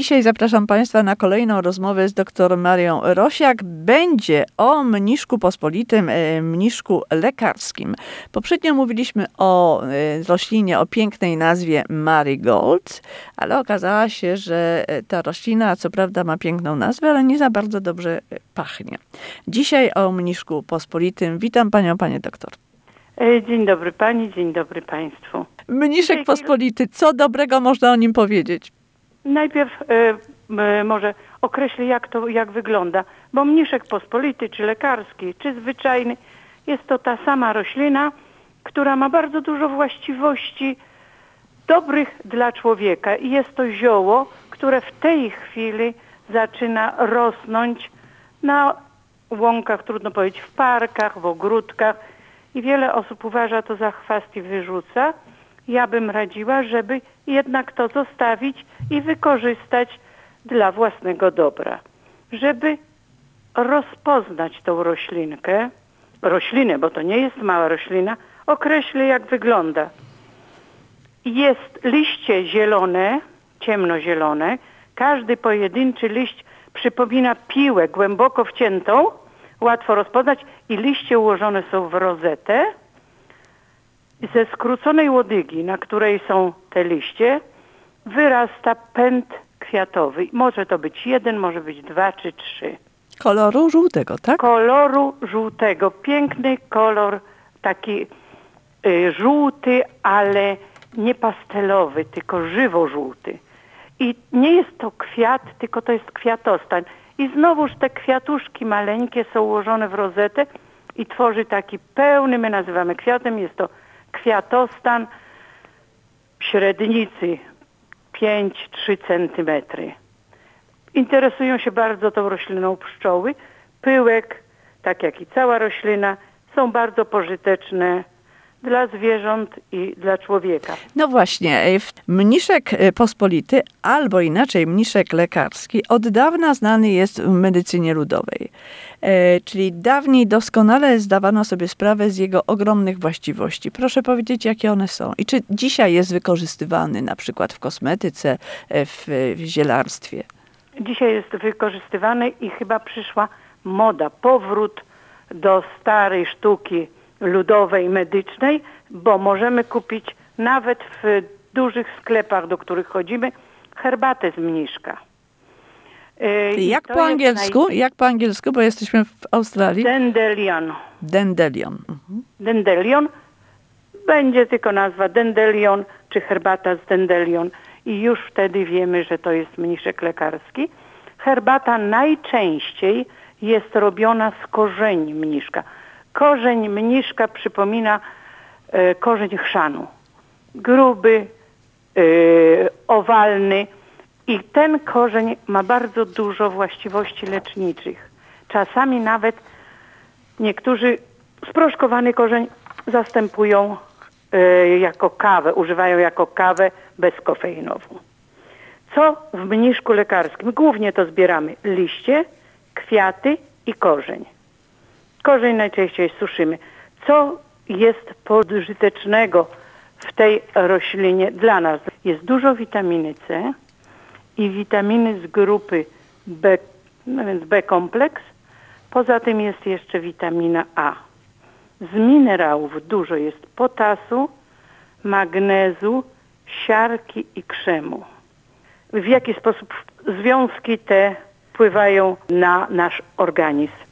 Dzisiaj zapraszam Państwa na kolejną rozmowę z dr Marią Rosiak. Będzie o mniszku pospolitym, e, mniszku lekarskim. Poprzednio mówiliśmy o e, roślinie o pięknej nazwie Marigold, ale okazała się, że e, ta roślina co prawda ma piękną nazwę, ale nie za bardzo dobrze pachnie. Dzisiaj o mniszku pospolitym. Witam Panią, Panie doktor. Dzień dobry Pani, dzień dobry Państwu. Mniszek pospolity, co dobrego można o nim powiedzieć? Najpierw e, może określę, jak to jak wygląda, bo mniszek pospolity, czy lekarski, czy zwyczajny, jest to ta sama roślina, która ma bardzo dużo właściwości dobrych dla człowieka i jest to zioło, które w tej chwili zaczyna rosnąć na łąkach, trudno powiedzieć, w parkach, w ogródkach i wiele osób uważa to za chwast i wyrzuca. Ja bym radziła, żeby jednak to zostawić i wykorzystać dla własnego dobra. Żeby rozpoznać tą roślinkę, roślinę, bo to nie jest mała roślina, określę jak wygląda. Jest liście zielone, ciemnozielone. Każdy pojedynczy liść przypomina piłę głęboko wciętą, łatwo rozpoznać i liście ułożone są w rozetę ze skróconej łodygi, na której są te liście, wyrasta pęd kwiatowy. Może to być jeden, może być dwa czy trzy. Koloru żółtego, tak? Koloru żółtego. Piękny kolor, taki y, żółty, ale nie pastelowy, tylko żywo żółty. I nie jest to kwiat, tylko to jest kwiatostan. I znowuż te kwiatuszki maleńkie są ułożone w rozetę i tworzy taki pełny, my nazywamy kwiatem, jest to kwiatostan średnicy 5-3 centymetry. Interesują się bardzo tą rośliną pszczoły. Pyłek, tak jak i cała roślina, są bardzo pożyteczne dla zwierząt i dla człowieka. No właśnie, mniszek pospolity, albo inaczej mniszek lekarski, od dawna znany jest w medycynie ludowej. E, czyli dawniej doskonale zdawano sobie sprawę z jego ogromnych właściwości. Proszę powiedzieć, jakie one są i czy dzisiaj jest wykorzystywany na przykład w kosmetyce, e, w, w zielarstwie? Dzisiaj jest wykorzystywany i chyba przyszła moda, powrót do starej sztuki ludowej, medycznej, bo możemy kupić nawet w dużych sklepach, do których chodzimy, herbatę z mniszka. I jak po angielsku? Naj... Jak po angielsku, bo jesteśmy w Australii? Dendelion. Dendelion. Mhm. Dendelion. Będzie tylko nazwa dendelion, czy herbata z dendelion i już wtedy wiemy, że to jest mniszek lekarski. Herbata najczęściej jest robiona z korzeni mniszka. Korzeń mniszka przypomina e, korzeń chrzanu. Gruby, e, owalny i ten korzeń ma bardzo dużo właściwości leczniczych. Czasami nawet niektórzy sproszkowany korzeń zastępują e, jako kawę, używają jako kawę bezkofeinową. Co w mniszku lekarskim? Głównie to zbieramy liście, kwiaty i korzeń. Korzeń najczęściej suszymy. Co jest pożytecznego w tej roślinie dla nas? Jest dużo witaminy C i witaminy z grupy B, no więc B kompleks. Poza tym jest jeszcze witamina A. Z minerałów dużo jest potasu, magnezu, siarki i krzemu. W jaki sposób związki te wpływają na nasz organizm?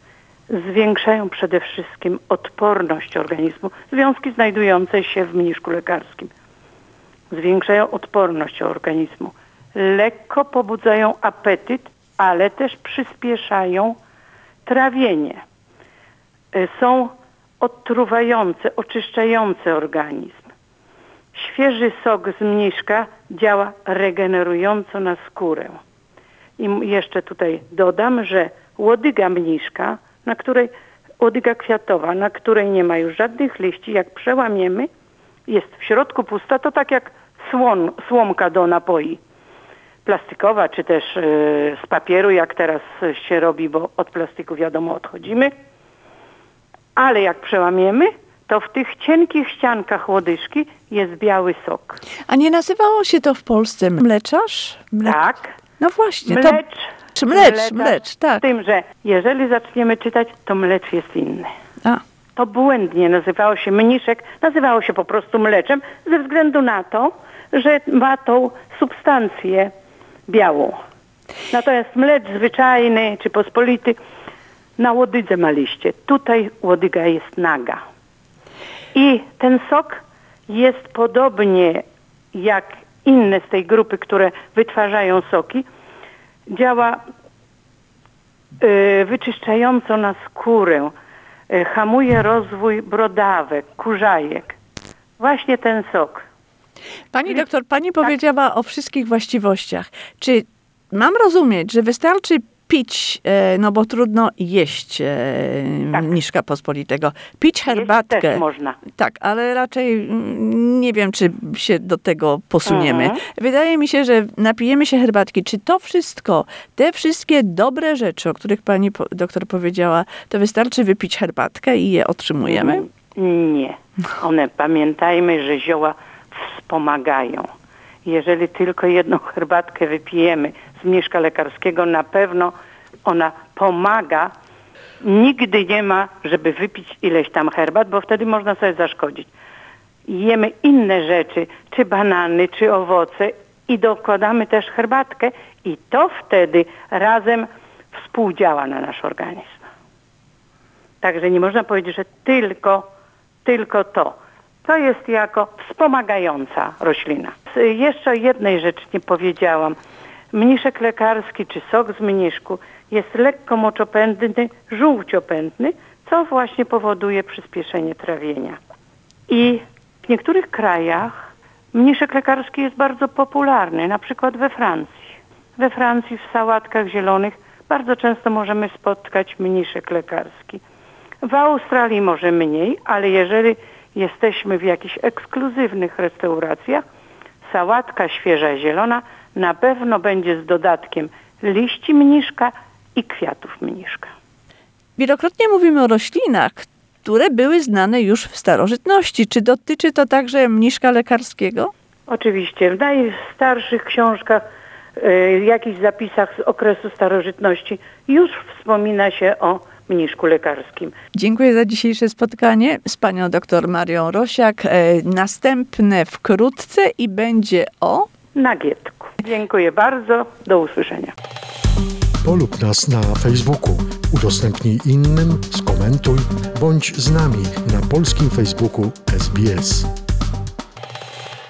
Zwiększają przede wszystkim odporność organizmu, związki znajdujące się w mniszku lekarskim. Zwiększają odporność organizmu, lekko pobudzają apetyt, ale też przyspieszają trawienie. E, są odtruwające, oczyszczające organizm. Świeży sok z mniszka działa regenerująco na skórę. I jeszcze tutaj dodam, że łodyga mniszka na której łodyga kwiatowa, na której nie ma już żadnych liści, jak przełamiemy, jest w środku pusta, to tak jak słon, słomka do napoi. plastikowa, czy też e, z papieru, jak teraz się robi, bo od plastiku wiadomo odchodzimy. Ale jak przełamiemy, to w tych cienkich ściankach łodyżki jest biały sok. A nie nazywało się to w Polsce mleczarz? Mle... Tak. No właśnie. To... Mlecz. Mlecz, mlecz, tak. Z tym, że jeżeli zaczniemy czytać, to mlecz jest inny. A, To błędnie nazywało się mniszek, nazywało się po prostu mleczem ze względu na to, że ma tą substancję białą. Natomiast mlecz zwyczajny czy pospolity na łodydze ma liście. Tutaj łodyga jest naga. I ten sok jest podobnie jak inne z tej grupy, które wytwarzają soki, działa y, wyczyszczająco na skórę, y, hamuje rozwój brodawek, kurzajek. Właśnie ten sok. Pani Więc- doktor, pani tak. powiedziała o wszystkich właściwościach. Czy mam rozumieć, że wystarczy pić, e, no bo trudno jeść e, Tak. mniszka pospolitego, pić herbatkę. też można. Tak, ale raczej mm, nie wiem, czy się do tego posuniemy. Mhm. Wydaje mi się, że napijemy się herbatki. Czy to wszystko, te wszystkie dobre rzeczy, o których pani doktor powiedziała, to wystarczy wypić herbatkę i je otrzymujemy? Nie. One, pamiętajmy, że zioła wspomagają. Jeżeli tylko jedną herbatkę wypijemy z mniszka lekarskiego, na pewno ona pomaga. Nigdy nie ma, żeby wypić ileś tam herbat, bo wtedy można sobie zaszkodzić. Jemy inne rzeczy, czy banany, czy owoce i dokładamy też herbatkę i to wtedy razem współdziała na nasz organizm. Także nie można powiedzieć, że tylko, tylko to. To jest jako wspomagająca roślina. Jeszcze o jednej rzeczy nie powiedziałam. Mniszek lekarski czy sok z mniszku jest lekko moczopędny, żółciopędny, co właśnie powoduje przyspieszenie trawienia. I w niektórych krajach mniszek lekarski jest bardzo popularny, na przykład we Francji. We Francji w sałatkach zielonych bardzo często możemy spotkać mniszek lekarski. W Australii może mniej, ale jeżeli jesteśmy w jakichś ekskluzywnych restauracjach, sałatka świeża zielona na pewno będzie z dodatkiem liści mniszka i kwiatów mniszka. Wielokrotnie mówimy o roślinach, które były znane już w starożytności. Czy dotyczy to także mniszka lekarskiego? Oczywiście w najstarszych książkach, y, jakichś zapisach z okresu starożytności już wspomina się o mniszku lekarskim. Dziękuję za dzisiejsze spotkanie z panią dr Marią Rosiak. E, Następne wkrótce i będzie o... Nagietku. Dziękuję bardzo. Do usłyszenia. Polub nas na Facebooku, udostępnij innym, skomentuj, bądź z nami na polskim Facebooku SBS.